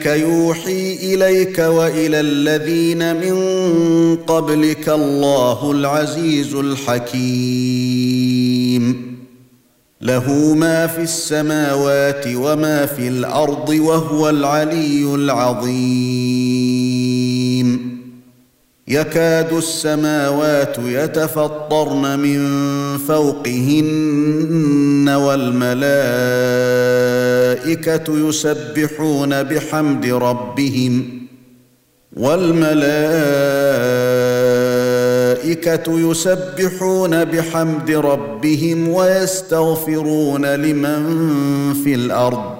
كذلك يوحي إليك وإلى الذين من قبلك الله العزيز الحكيم. له ما في السماوات وما في الأرض وهو العلي العظيم. يكاد السماوات يتفطرن من فوقهن والملائكة يسبحون بحمد ربهم والملائكة يسبحون بحمد ربهم ويستغفرون لمن في الأرض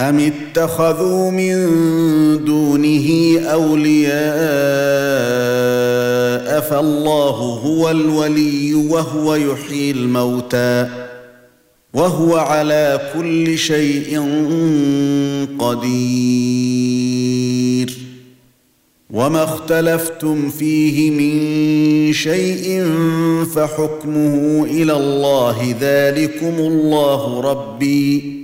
أم اتخذوا من دونه أولياء فالله هو الولي وهو يحيي الموتى وهو على كل شيء قدير وما اختلفتم فيه من شيء فحكمه إلى الله ذلكم الله ربي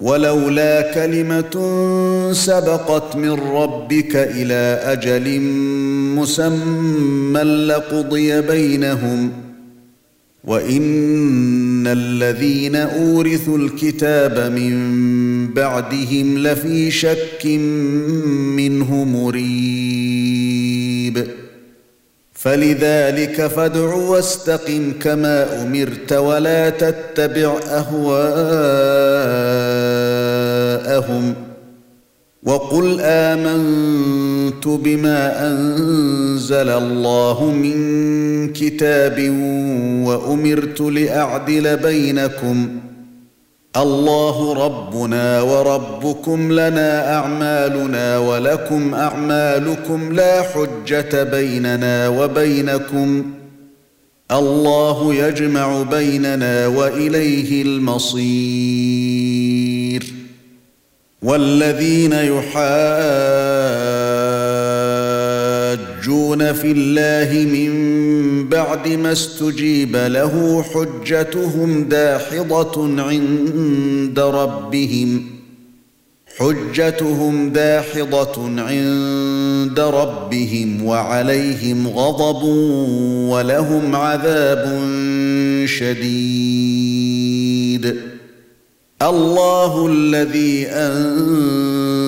ولولا كلمة سبقت من ربك إلى أجل مسمى لقضي بينهم وإن الذين أورثوا الكتاب من بعدهم لفي شك منه مريب. فلذلك فادع واستقم كما أمرت ولا تتبع أهواءهم وقل آمنت بما أنزل الله من كتاب وأمرت لأعدل بينكم الله ربنا وربكم لنا أعمالنا ولكم أعمالكم لا حجة بيننا وبينكم الله يجمع بيننا وإليه المصير والذين يحاجون في الله من بعد ما استجيب له حجتهم داحضة عند ربهم. حجتهم داحضة عند ربهم وعليهم غضب ولهم عذاب شديد. الله الذي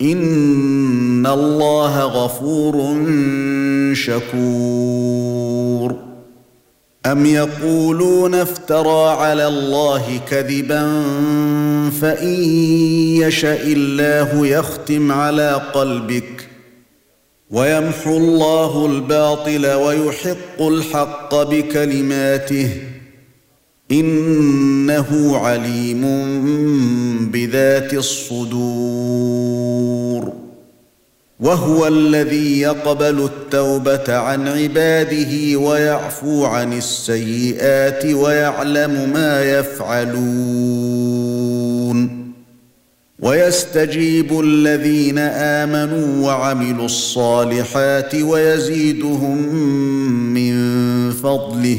ان الله غفور شكور. ام يقولون افترى على الله كذبا فان يشاء الله يختم على قلبك ويمحو الله الباطل ويحق الحق بكلماته إنه عليم بذات الصدور. وهو الذي يقبل التوبة عن عباده ويعفو عن السيئات ويعلم ما يفعلون. ويستجيب الذين آمنوا وعملوا الصالحات ويزيدهم من فضله.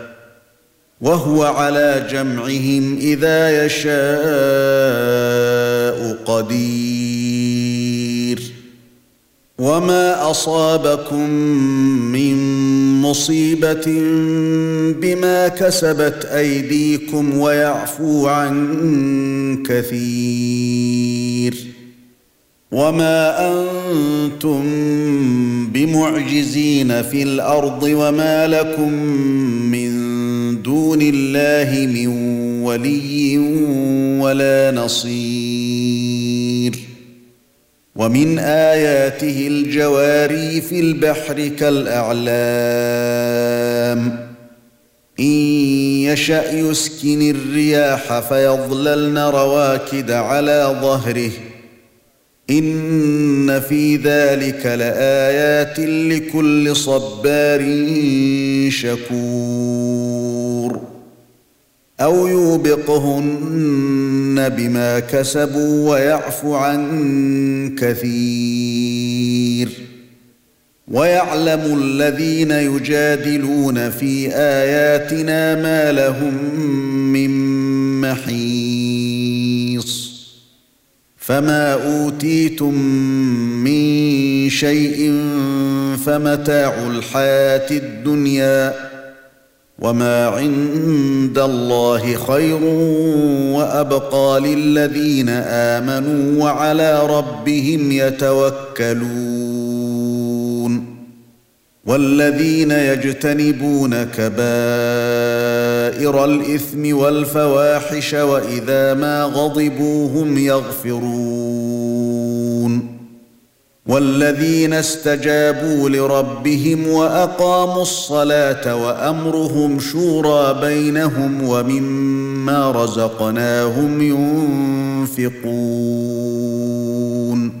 وهو على جمعهم إذا يشاء قدير. وما أصابكم من مصيبة بما كسبت أيديكم ويعفو عن كثير. وما أنتم بمعجزين في الأرض وما لكم من دون الله من ولي ولا نصير. ومن آياته الجواري في البحر كالأعلام. إن يشأ يسكن الرياح فيظللن رواكد على ظهره. إن في ذلك لآيات لكل صبار شكور. أو يوبقهن بما كسبوا ويعفو عن كثير. ويعلم الذين يجادلون في آياتنا ما لهم من محيص فما اوتيتم من شيء فمتاع الحياة الدنيا وما عند الله خير وابقى للذين امنوا وعلى ربهم يتوكلون والذين يجتنبون كبائر الإثم والفواحش وإذا ما غضبوا هم يغفرون. والذين استجابوا لربهم وأقاموا الصلاة وأمرهم شورى بينهم ومما رزقناهم ينفقون.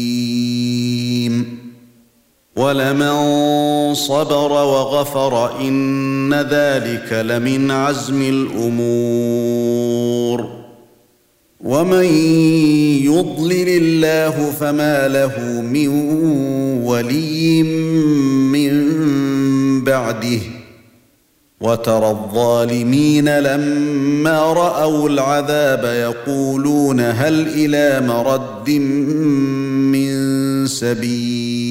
ولمن صبر وغفر ان ذلك لمن عزم الأمور ومن يضلل الله فما له من ولي من بعده وترى الظالمين لما راوا العذاب يقولون هل إلى مرد من سبيل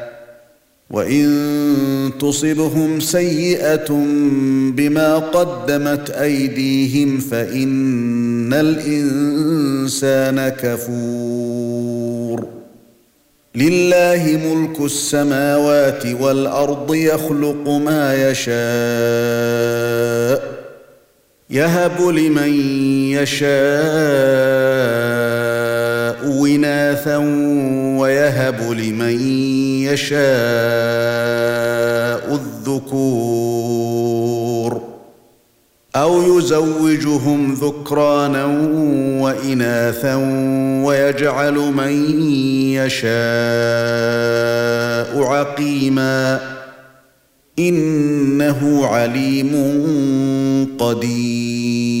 وان تصبهم سيئه بما قدمت ايديهم فان الانسان كفور لله ملك السماوات والارض يخلق ما يشاء يهب لمن يشاء وناثا ويهب لمن يشاء الذكور أو يزوجهم ذكرانا وإناثا ويجعل من يشاء عقيما إنه عليم قدير